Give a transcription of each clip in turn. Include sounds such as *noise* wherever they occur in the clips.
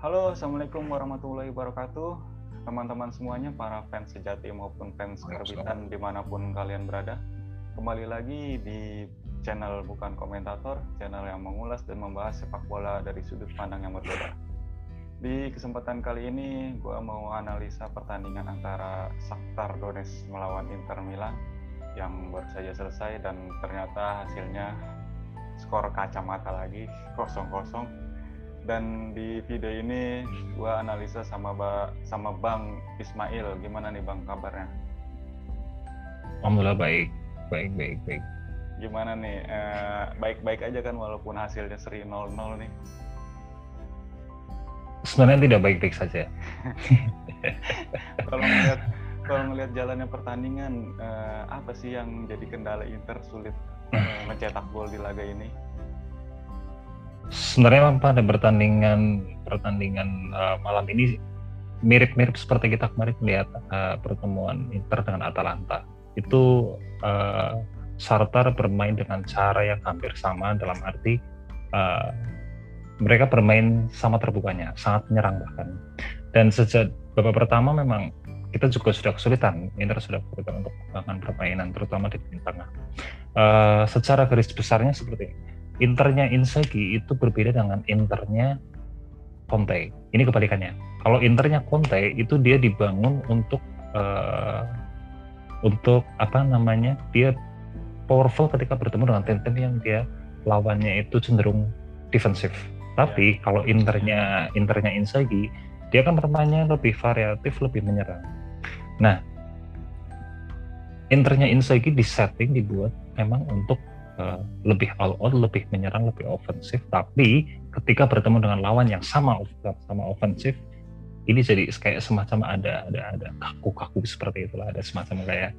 Halo, Assalamualaikum warahmatullahi wabarakatuh. Teman-teman semuanya, para fans sejati maupun fans kerbitan di mana pun kalian berada. Kembali lagi di channel Bukan Komentator, channel yang mengulas dan membahas sepak bola dari sudut pandang yang berbeda. Di kesempatan kali ini, gue mau analisa pertandingan antara Shakhtar Donetsk melawan Inter Milan yang baru saja selesai dan ternyata hasilnya skor kacamata lagi 0-0 dan di video ini gue analisa sama ba sama Bang Ismail. Gimana nih Bang kabarnya? Alhamdulillah baik. Baik baik baik. Gimana nih? Baik-baik aja kan walaupun hasilnya seri 0-0 nih. Sebenarnya tidak baik-baik saja. *laughs* Kalau melihat kalau melihat jalannya pertandingan eh, apa sih yang jadi kendala Inter sulit eh, *laughs* mencetak gol di laga ini sebenarnya pada pertandingan pertandingan uh, malam ini mirip-mirip seperti kita kemarin melihat uh, pertemuan Inter dengan Atalanta. Itu uh, Sartar bermain dengan cara yang hampir sama dalam arti uh, mereka bermain sama terbukanya, sangat menyerang bahkan. Dan sejak babak pertama memang kita juga sudah kesulitan, Inter sudah kesulitan untuk melakukan permainan, terutama di tengah. Uh, secara garis besarnya seperti ini internya Inzaghi itu berbeda dengan internya Conte. Ini kebalikannya. Kalau internya Conte itu dia dibangun untuk uh, untuk apa namanya? Dia powerful ketika bertemu dengan tim-tim yang dia lawannya itu cenderung defensif. Tapi ya. kalau internya internya Inzaghi, dia kan permainannya lebih variatif, lebih menyerang. Nah, internya Inzaghi di setting dibuat memang untuk uh, lebih all out, lebih menyerang, lebih ofensif. Tapi ketika bertemu dengan lawan yang sama sama ofensif, ini jadi kayak semacam ada ada ada kaku-kaku seperti itulah, ada semacam kayak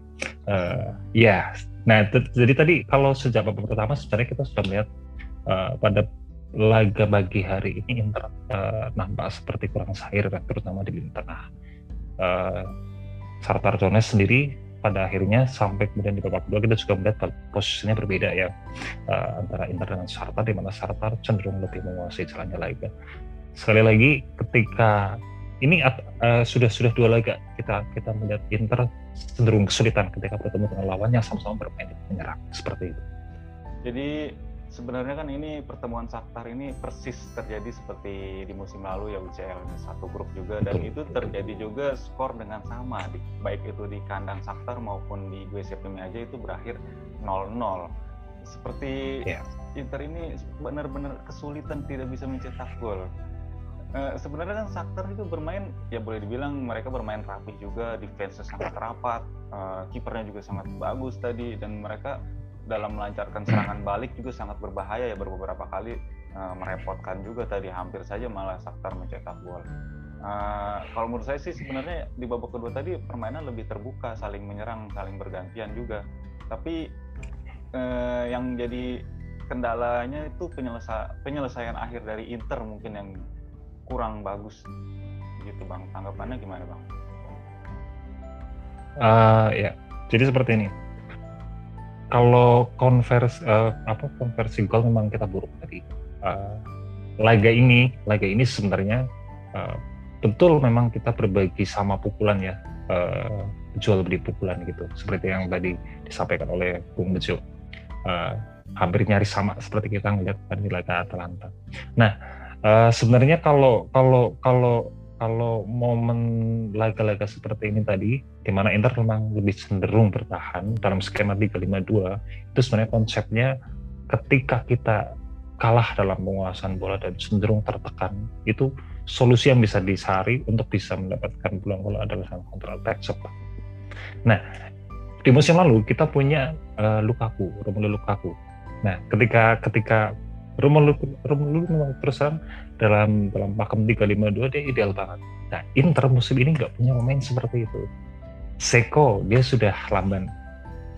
uh, ya. Nah, jadi tadi kalau sejak babak pertama sebenarnya kita sudah melihat uh, pada laga bagi hari ini Inter uh, nampak seperti kurang cair, terutama di lini tengah. Uh, Sartar Jones sendiri pada akhirnya sampai kemudian di babak kedua kita juga melihat posisinya berbeda ya uh, antara Inter dengan Sartar di mana Sartar cenderung lebih menguasai jalannya laga. Sekali lagi ketika ini uh, sudah sudah dua laga kita kita melihat Inter cenderung kesulitan ketika bertemu dengan lawan yang sama-sama bermain menyerang seperti itu. Jadi sebenarnya kan ini pertemuan Shakhtar ini persis terjadi seperti di musim lalu ya UCL satu grup juga. Dan itu terjadi juga skor dengan sama. Di, baik itu di kandang Shakhtar maupun di Giuseppe aja itu berakhir 0-0 seperti yeah. Inter ini benar-benar kesulitan tidak bisa mencetak gol. Uh, sebenarnya kan Shakhtar itu bermain ya boleh dibilang mereka bermain rapi juga defense sangat rapat uh, kipernya juga sangat bagus tadi dan mereka dalam melancarkan serangan balik juga sangat berbahaya ya beberapa kali uh, merepotkan juga tadi hampir saja malah Shakhtar mencetak gol. Uh, kalau menurut saya sih sebenarnya di babak kedua tadi permainan lebih terbuka, saling menyerang, saling bergantian juga. Tapi uh, yang jadi kendalanya itu penyelesa penyelesaian akhir dari Inter mungkin yang kurang bagus gitu bang. Tanggapannya gimana bang? Uh, ya, jadi seperti ini kalau konversi uh, apa konversi gol memang kita buruk tadi. Uh, laga ini, laga ini sebenarnya uh, betul memang kita berbagi sama pukulan ya, uh, jual beli pukulan gitu, seperti yang tadi disampaikan oleh Bung Bejo. Uh, hampir nyaris sama seperti kita ngelihat di laga Atalanta. Nah, uh, sebenarnya kalau kalau kalau kalau momen laga-laga seperti ini tadi, di mana Inter memang lebih cenderung bertahan dalam skema 352, itu sebenarnya konsepnya ketika kita kalah dalam penguasaan bola dan cenderung tertekan, itu solusi yang bisa disari untuk bisa mendapatkan peluang bola adalah counter attack cepat. Nah, di musim lalu kita punya uh, Lukaku, Romelu Lukaku. Nah, ketika ketika Romelu Romelu memang terus dalam dalam pakem 352 dia ideal banget. Nah Inter musim ini nggak punya pemain seperti itu. Seko dia sudah lamban.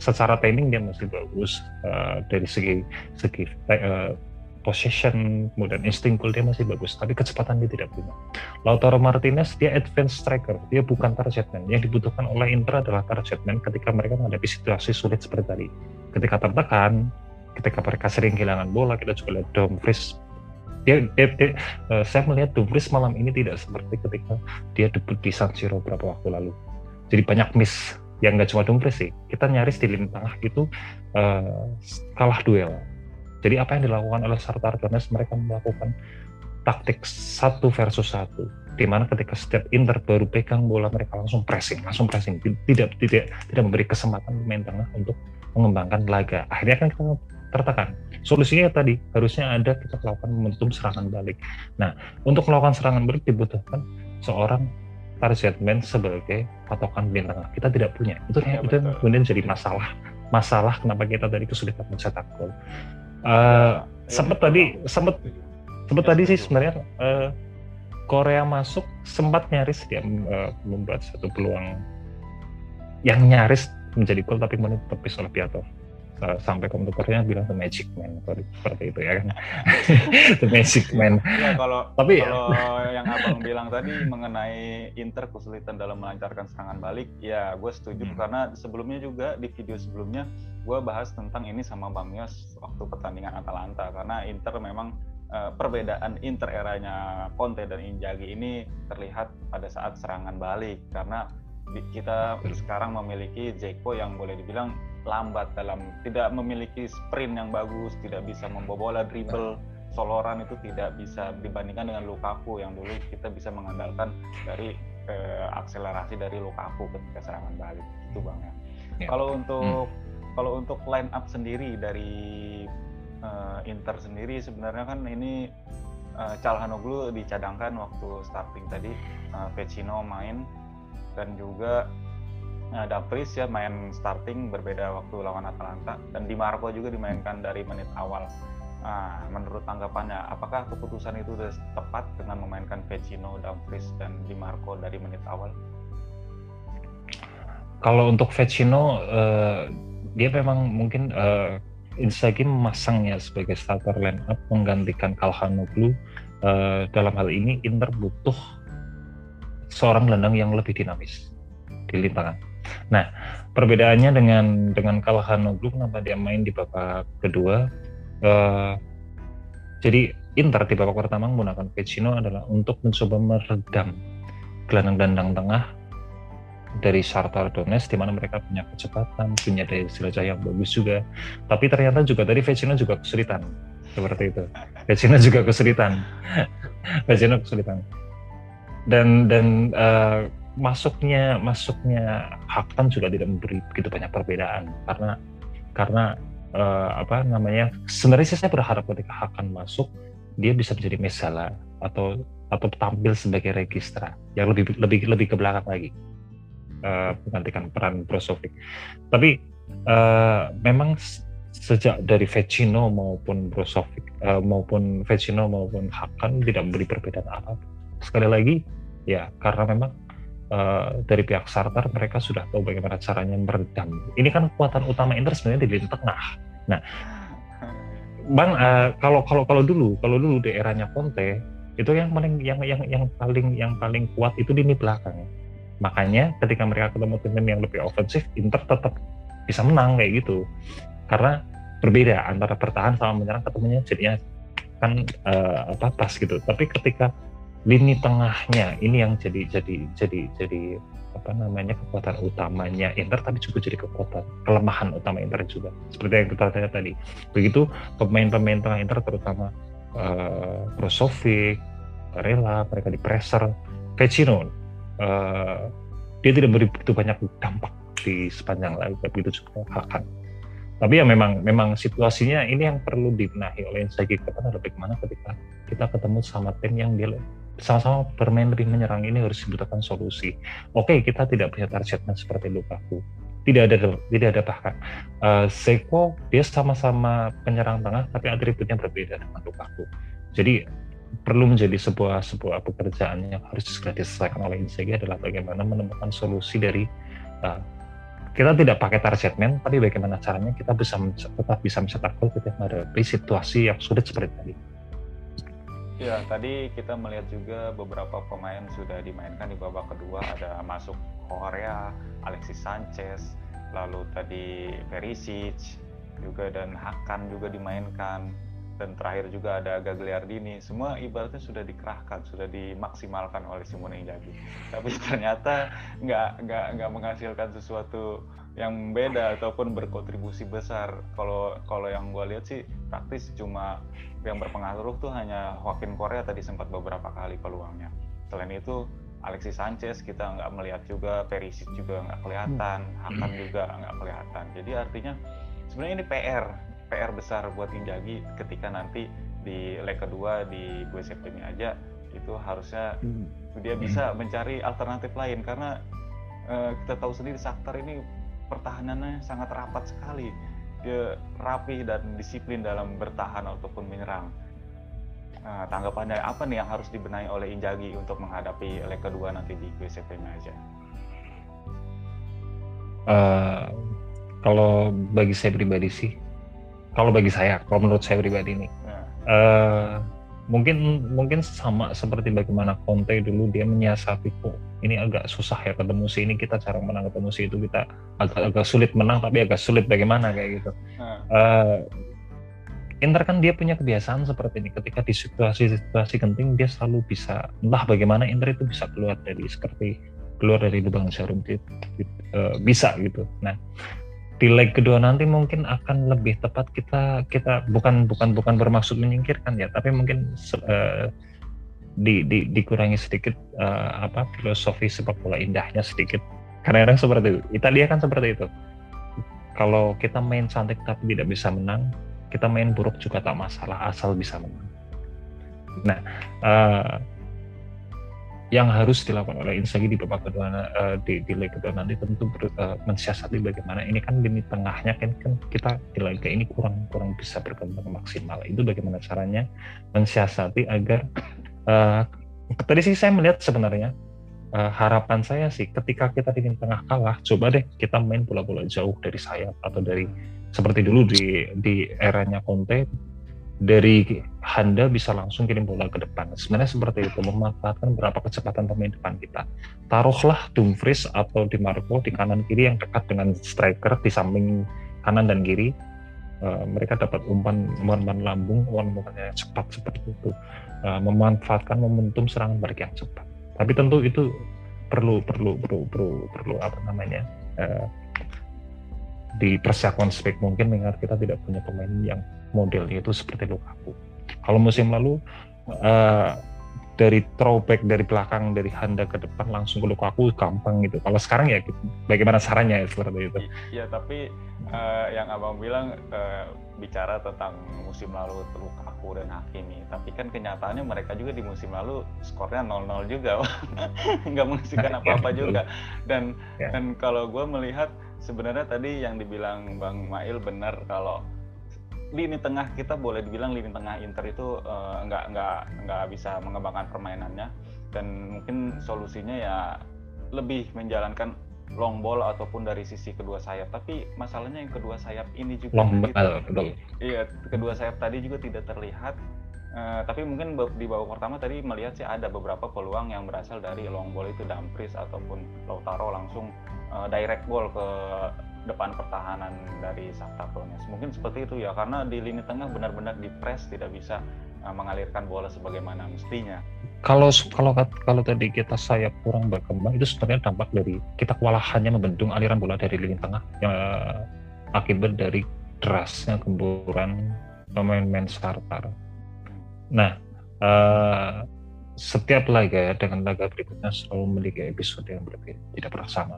Secara training dia masih bagus uh, dari segi segi uh, possession kemudian insting dia masih bagus tapi kecepatan dia tidak punya. Lautaro Martinez dia advanced striker dia bukan target man yang dibutuhkan oleh Inter adalah target man ketika mereka menghadapi situasi sulit seperti tadi ketika tertekan ketika mereka sering kehilangan bola kita juga lihat Dumfries dia, dia, dia uh, saya melihat Dumfries malam ini tidak seperti ketika dia debut di San Siro beberapa waktu lalu. Jadi banyak miss yang nggak cuma Dumfries sih. Kita nyaris di lini tengah itu uh, kalah duel. Jadi apa yang dilakukan oleh Sartar Donetsk mereka melakukan taktik satu versus satu di mana ketika setiap Inter baru pegang bola mereka langsung pressing langsung pressing. Tidak tidak tidak memberi kesempatan pemain tengah untuk mengembangkan laga. Akhirnya kan kita tertekan. Solusinya tadi harusnya ada kita melakukan momentum serangan balik. Nah untuk melakukan serangan balik dibutuhkan seorang target man sebagai patokan tengah. Kita tidak punya. Itu ya, itu kemudian jadi masalah. Masalah kenapa kita tadi kesulitan mencetak gol. Uh, ya, sempat tadi sempat sempat tadi sih sebenarnya uh, Korea masuk sempat nyaris dia uh, membuat satu peluang yang nyaris menjadi gol tapi tepis oleh Piatov sampai komentatornya bilang the magic man seperti itu ya kan. *laughs* The magic man. Ya kalau tapi ya. kalau yang abang bilang tadi mengenai Inter kesulitan dalam melancarkan serangan balik ya gue setuju. Hmm. karena sebelumnya juga di video sebelumnya gue bahas tentang ini sama Bang Yos waktu pertandingan Atalanta. Karena Inter memang uh, perbedaan Inter eranya Conte dan Inzaghi ini terlihat pada saat serangan balik. Karena kita sekarang memiliki Zeko yang boleh dibilang lambat dalam tidak memiliki sprint yang bagus, tidak bisa membawa bola dribble, soloran itu tidak bisa dibandingkan dengan Lukaku yang dulu kita bisa mengandalkan dari eh, akselerasi dari Lukaku ketika serangan balik itu bang ya. ya. Kalau untuk hmm. kalau untuk line up sendiri dari uh, Inter sendiri sebenarnya kan ini uh, Calhanoglu dicadangkan waktu starting tadi, uh, Vecino main dan juga Nah, Dumfries ya main starting berbeda waktu lawan Atalanta dan Di Marco juga dimainkan dari menit awal. Nah, menurut tanggapannya, apakah keputusan itu sudah tepat dengan memainkan Vecino, Dumfries dan Di Marco dari menit awal? Kalau untuk Vecino, uh, dia memang mungkin uh, Inzaghi memasangnya sebagai starter line up menggantikan Calhanoglu. Uh, dalam hal ini Inter butuh seorang gelandang yang lebih dinamis di lini Nah, perbedaannya dengan dengan Kalhanoglu kenapa dia main di babak kedua? Uh, jadi Inter di babak pertama menggunakan Vecino adalah untuk mencoba meredam gelandang-gelandang tengah dari Shakhtar Donetsk di mana mereka punya kecepatan, punya daya jelajah yang bagus juga. Tapi ternyata juga tadi Vecino juga kesulitan seperti itu. Vecino juga kesulitan. *laughs* Vecino kesulitan. Dan dan uh, masuknya masuknya Hakan juga tidak memberi begitu banyak perbedaan karena karena uh, apa namanya sebenarnya sih saya berharap ketika Hakan masuk dia bisa menjadi mesalah atau atau tampil sebagai registra yang lebih lebih lebih ke belakang lagi uh, peran Brozovic. Tapi uh, memang sejak dari Vecino maupun Brozovic uh, maupun Vecino maupun Hakan tidak memberi perbedaan apa. Sekali lagi ya karena memang uh, dari pihak Sartar mereka sudah tahu bagaimana caranya meredam. Ini kan kekuatan utama Inter sebenarnya di lini tengah. Nah, Bang, uh, kalau kalau kalau dulu, kalau dulu di eranya Conte itu yang paling yang yang yang paling yang paling kuat itu di lini belakang. Makanya ketika mereka ketemu tim yang lebih ofensif, Inter tetap bisa menang kayak gitu. Karena berbeda antara bertahan sama menyerang ketemunya jadinya kan uh, apa pas gitu. Tapi ketika lini tengahnya. Ini yang jadi jadi jadi jadi apa namanya kekuatan utamanya Inter tapi juga jadi kekuatan kelemahan utama Inter juga. Seperti yang kita lihat tadi. Begitu pemain-pemain tengah Inter terutama uh, Brozovic, mereka di pressure. Vecino uh, dia tidak beri begitu banyak dampak di sepanjang lalu tapi itu juga Hakan. Tapi ya memang memang situasinya ini yang perlu dibenahi oleh Inzaghi. Depan adalah bagaimana ketika kita ketemu sama tim yang dia sama-sama bermain lebih menyerang ini harus dibutuhkan solusi. Oke, kita tidak punya targetnya seperti Lukaku. Tidak ada tidak ada bahkan uh, Seko dia sama-sama penyerang tengah tapi atributnya berbeda dengan Lukaku. Jadi perlu menjadi sebuah sebuah pekerjaan yang harus segera diselesaikan oleh Inzaghi adalah bagaimana menemukan solusi dari uh, kita tidak pakai target man, tapi bagaimana caranya kita bisa tetap bisa mencetak gol ketika menghadapi situasi yang sulit seperti tadi. Ya, tadi kita melihat juga beberapa pemain sudah dimainkan di babak kedua. Ada masuk Korea, Alexis Sanchez, lalu tadi Perisic, juga dan Hakan juga dimainkan. dan terakhir juga ada Gagliardini semua ibaratnya sudah dikerahkan sudah dimaksimalkan oleh Simone Inzaghi tapi ternyata nggak nggak nggak menghasilkan sesuatu yang beda ataupun berkontribusi besar. Kalau kalau yang gue lihat sih praktis cuma yang berpengaruh tuh hanya Joaquin Korea tadi sempat beberapa kali peluangnya. Selain itu Alexis Sanchez kita nggak melihat juga Perisic juga nggak kelihatan Hakan juga nggak kelihatan. Jadi artinya sebenarnya ini PR PR besar buat Injagi ketika nanti di leg kedua di GWSP ini aja itu harusnya dia bisa mencari alternatif lain. Karena uh, kita tahu sendiri Shakhtar ini pertahanannya sangat rapat sekali dia rapi dan disiplin dalam bertahan ataupun menyerang Nah, tanggapannya apa nih yang harus dibenahi oleh Injagi untuk menghadapi leg kedua nanti di GSP aja? Uh, kalau bagi saya pribadi sih, kalau bagi saya, kalau menurut saya pribadi ini, nah. uh, mungkin mungkin sama seperti bagaimana Conte dulu dia menyiasati kok ini agak susah ya ketemu sih ini kita cara menang ketemu sih itu kita agak agak sulit menang tapi agak sulit bagaimana kayak gitu. Nah. Uh, Inter kan dia punya kebiasaan seperti ini ketika di situasi-situasi genting dia selalu bisa entah bagaimana Inter itu bisa keluar dari seperti keluar dari lubang jarum di, di, uh, bisa gitu. Nah di leg kedua nanti mungkin akan lebih tepat kita kita bukan bukan bukan bermaksud menyingkirkan ya tapi mungkin uh, di, di, dikurangi sedikit uh, apa filosofi sepak bola indahnya sedikit karena kadang seperti itu Italia kan seperti itu kalau kita main cantik tapi tidak bisa menang kita main buruk juga tak masalah asal bisa menang. Nah, uh, yang harus dilakukan oleh Inzaghi di babak kedua uh, di, di leg kedua nanti tentu ber, uh, mensiasati bagaimana ini kan lini tengahnya kan, kan kita di laga ini kurang kurang bisa berkembang maksimal. Itu bagaimana caranya mensiasati agar uh, tadi sih saya melihat sebenarnya uh, harapan saya sih ketika kita di tengah kalah, coba deh kita main bola-bola jauh dari sayap atau dari seperti dulu di di eranya Conte dari Handa bisa langsung kirim bola ke depan. Sebenarnya seperti itu memanfaatkan berapa kecepatan pemain depan kita. Taruhlah Dumfries atau Di Marco di kanan kiri yang dekat dengan striker di samping kanan dan kiri. Uh, mereka dapat umpan umpan lambung, umpan yang cepat seperti itu. Uh, memanfaatkan momentum serangan balik yang cepat. Tapi tentu itu perlu perlu perlu perlu perlu apa namanya? Uh, dipersiapkan sebaik mungkin mengingat kita tidak punya pemain yang modelnya itu seperti Lukaku. Kalau musim lalu uh, dari throwback dari belakang dari Handa ke depan langsung ke Lukaku gampang gitu. Kalau sekarang ya bagaimana sarannya ya seperti itu? Iya tapi uh, yang abang bilang uh, bicara tentang musim lalu Lukaku dan Hakimi. Tapi kan kenyataannya mereka juga di musim lalu skornya 0-0 juga, *laughs* nggak menghasilkan apa-apa juga. Dan ya. dan kalau gue melihat sebenarnya tadi yang dibilang Bang Mail benar kalau lini tengah kita boleh dibilang lini tengah Inter itu uh, nggak nggak nggak bisa mengembangkan permainannya. Dan mungkin solusinya ya lebih menjalankan long ball ataupun dari sisi kedua sayap. Tapi masalahnya yang kedua sayap ini juga long ball betul. Iya kedua sayap tadi juga tidak terlihat. Uh, tapi mungkin di babak pertama tadi melihat sih ada beberapa peluang yang berasal dari long ball itu Dumfries ataupun Lautaro langsung uh, direct ball ke depan pertahanan dari Shakhtar Donetsk. Mungkin seperti itu ya karena di lini tengah benar-benar di press tidak bisa uh, mengalirkan bola sebagaimana mestinya. Kalau kalau kalau tadi kita sayap kurang berkembang itu sebenarnya dampak dari kita kewalahannya membendung aliran bola dari lini tengah yang akibat dari derasnya gemburan pemain-pemain Shakhtar Nah, uh, setiap laga dengan laga berikutnya selalu memiliki episode yang berbeda, tidak pernah sama.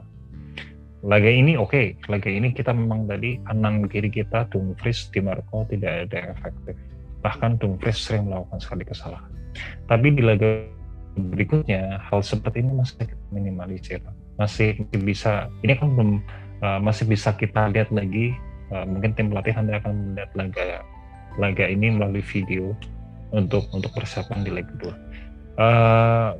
Laga ini oke, okay. laga ini kita memang tadi kanan kiri kita Dumfries, Di Marco tidak ada efektif. Bahkan Dumfries sering melakukan sekali kesalahan. Tapi di laga berikutnya hal seperti ini masih minimalisir, masih bisa. Ini kan belum uh, masih bisa kita lihat lagi. Uh, mungkin tim pelatih nanti akan melihat laga laga ini melalui video untuk untuk persiapan di leg kedua. Uh,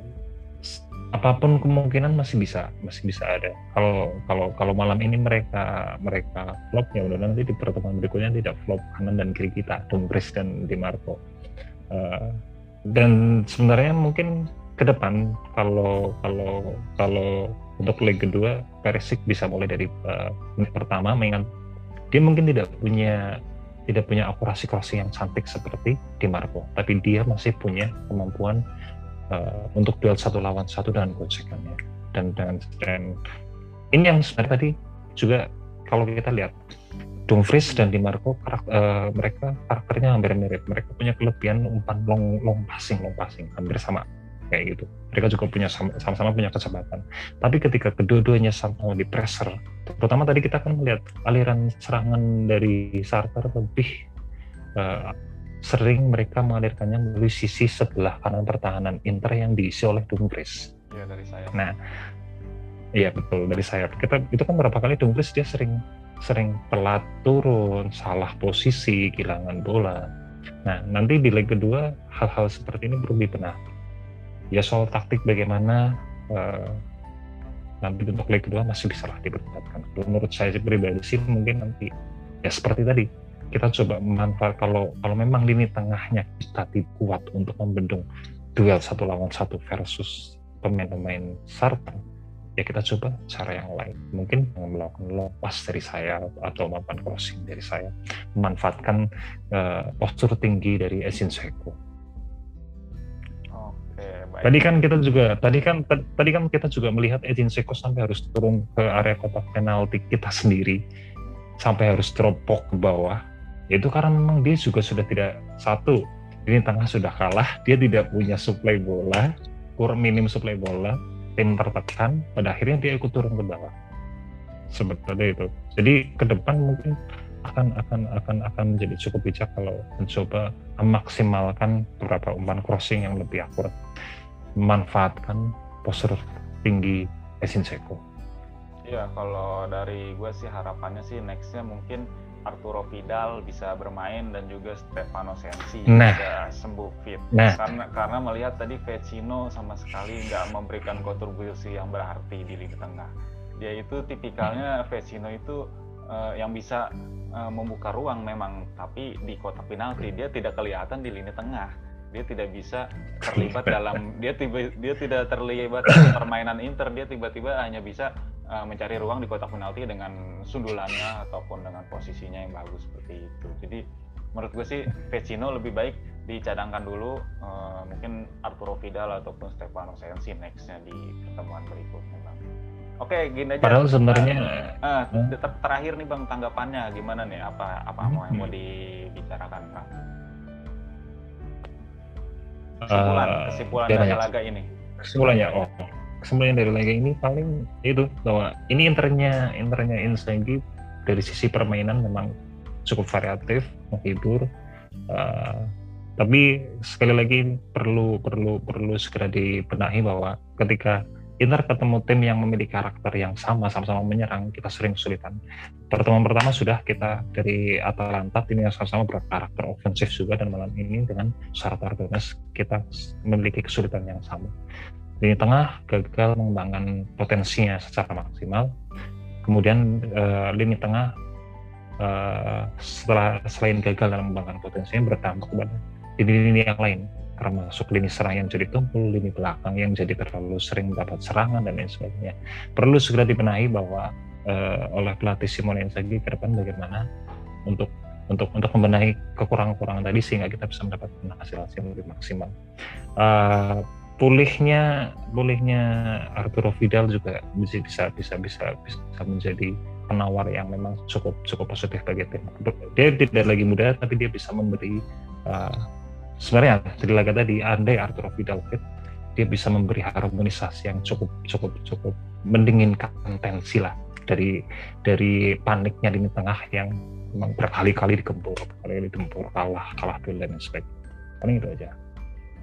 apa pun kemungkinan masih bisa masih bisa ada. Kalau kalau kalau malam ini mereka mereka flop ya udah nanti di pertemuan berikutnya tidak flop kanan dan kiri kita, Dumfries dan Di Marco. Uh, dan sebenarnya mungkin ke depan kalau kalau kalau untuk leg kedua Perisic bisa mulai dari uh, pertama mengingat dia mungkin tidak punya tidak punya akurasi crossing yang cantik seperti Di Marco, tapi dia masih punya kemampuan uh, untuk duel satu lawan satu dengan gocekannya dan dengan dan ini yang sebenarnya tadi juga kalau kita lihat Dumfries dan Di Marco karakter, uh, mereka karakternya hampir mirip. Mereka punya kelebihan umpan long long passing, long passing hampir sama kayak gitu. Mereka juga punya sama-sama punya kecepatan. Tapi ketika kedua-duanya sama di pressure, terutama tadi kita kan melihat aliran serangan dari Sarter lebih uh, sering mereka mengalirkannya melalui sisi sebelah kanan pertahanan Inter yang diisi oleh Dumfries. Iya dari saya. Nah, iya betul dari sayap. Kita itu kan berapa kali Dumfries dia sering sering telat turun, salah posisi, kehilangan bola. Nah, nanti di leg kedua hal-hal seperti ini perlu dibenahi. Ya soal taktik bagaimana uh, nanti untuk leg kedua masih bisa lah diperdebatkan. Menurut saya pribadi sih mungkin nanti ya seperti tadi kita coba memanfaat kalau kalau memang lini tengahnya kita kuat untuk membendung duel satu lawan satu versus pemain-pemain Sartan ya kita coba cara yang lain. Mungkin melakukan lepas dari saya atau melakukan crossing dari saya memanfaatkan uh, postur tinggi dari Esin Seko. Tadi kan kita juga tadi kan tadi kan kita juga melihat Edin Seko sampai harus turun ke area kotak penalti kita sendiri sampai harus teropok ke bawah. Itu karena memang dia juga sudah tidak satu ini tengah sudah kalah, dia tidak punya suplai bola, kurang minim suplai bola, tim tertekan pada akhirnya dia ikut turun ke bawah. Sebetulnya itu. Jadi ke depan mungkin akan akan akan akan menjadi cukup bijak kalau mencoba memaksimalkan beberapa umpan crossing yang lebih akurat. Memanfaatkan postur tinggi Esin Seko. Iya, kalau dari gue sih harapannya sih nextnya mungkin Arturo Vidal bisa bermain dan juga Stefano Sensi nah. bisa sembuh fit. Nah. Karena karena melihat tadi Vecino sama sekali nggak memberikan kontribusi yang berarti di lini tengah. Dia itu tipikalnya Vecino itu uh, yang bisa uh, membuka ruang memang, tapi di kotak penalti dia tidak kelihatan di lini tengah. Dia tidak bisa *laughs* terlibat dalam dia tiba dia tidak terlibat dalam *laughs* permainan Inter. Dia tiba-tiba hanya bisa uh, mencari ruang di kotak penalti dengan sundulannya ataupun dengan posisinya yang bagus seperti itu. Jadi menurut gue sih Vecino lebih baik dicadangkan dulu uh, mungkin Arturo Vidal ataupun Stefano Sensi nextnya di pertemuan berikutnya bang. Oke, gini aja. Padahal sebenarnya uh, uh, ter terakhir nih bang tanggapannya gimana nih? Apa apa hmm. mau yang mau dibicarakan bang? Kesimpulan, kesimpulan dari laga ini. Kesimpulannya, oh kesimpulan dari laga ini paling itu bahwa ini internya internya Inzaghi dari sisi permainan memang cukup variatif menghibur uh, tapi sekali lagi perlu perlu perlu segera dibenahi bahwa ketika Inter ketemu tim yang memiliki karakter yang sama, sama-sama menyerang, kita sering kesulitan. Pertemuan pertama sudah kita dari Atalanta, tim yang sama-sama berkarakter ofensif juga, dan malam ini dengan Shakhtar Donetsk kita memiliki kesulitan yang sama lini tengah gagal mengembangkan potensinya secara maksimal. Kemudian uh, lini tengah uh, setelah selain gagal dalam mengembangkan potensinya berdampak kepada lini-lini yang lain termasuk lini serang yang jadi tumpul, lini belakang yang jadi terlalu sering mendapat serangan dan lain sebagainya. Perlu segera dibenahi bahwa uh, oleh pelatih Simone Inzaghi ke depan bagaimana untuk untuk untuk membenahi kekurangan-kekurangan tadi sehingga kita bisa mendapatkan hasil-hasil yang lebih maksimal. Uh, pulihnya pulihnya Arturo Vidal juga bisa bisa bisa bisa bisa menjadi penawar yang memang cukup cukup positif bagi tim. Dia tidak lagi muda tapi dia bisa memberi uh, sebenarnya dari laga tadi andai Arturo Vidal fit dia bisa memberi harmonisasi yang cukup cukup cukup mendinginkan tensi lah dari dari paniknya di tengah yang memang berkali-kali dikempur, berkali-kali dikempur kalah kalah dulu dan sebagainya. Paling itu aja.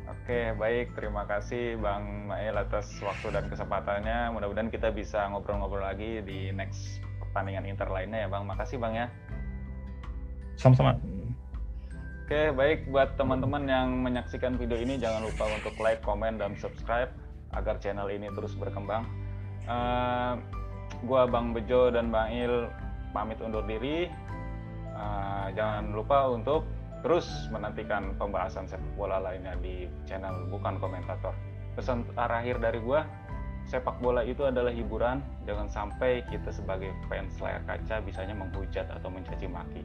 Oke, baik. Terima kasih Bang Mael atas waktu dan kesempatannya. Mudah-mudahan kita bisa ngobrol-ngobrol lagi di next pertandingan Inter lainnya ya Bang. Makasih Bang ya. Sama-sama. Oke, baik. Buat teman-teman yang menyaksikan video ini, jangan lupa untuk like, komen, dan subscribe agar channel ini terus berkembang. Uh, gua Bang Bejo dan Bang Il pamit undur diri. Uh, jangan lupa untuk terus menantikan pembahasan sepak bola lainnya di channel Bukan Komentator. Pesan terakhir dari gua, sepak bola itu adalah hiburan, jangan sampai kita sebagai fans layar kaca bisanya menghujat atau mencaci maki.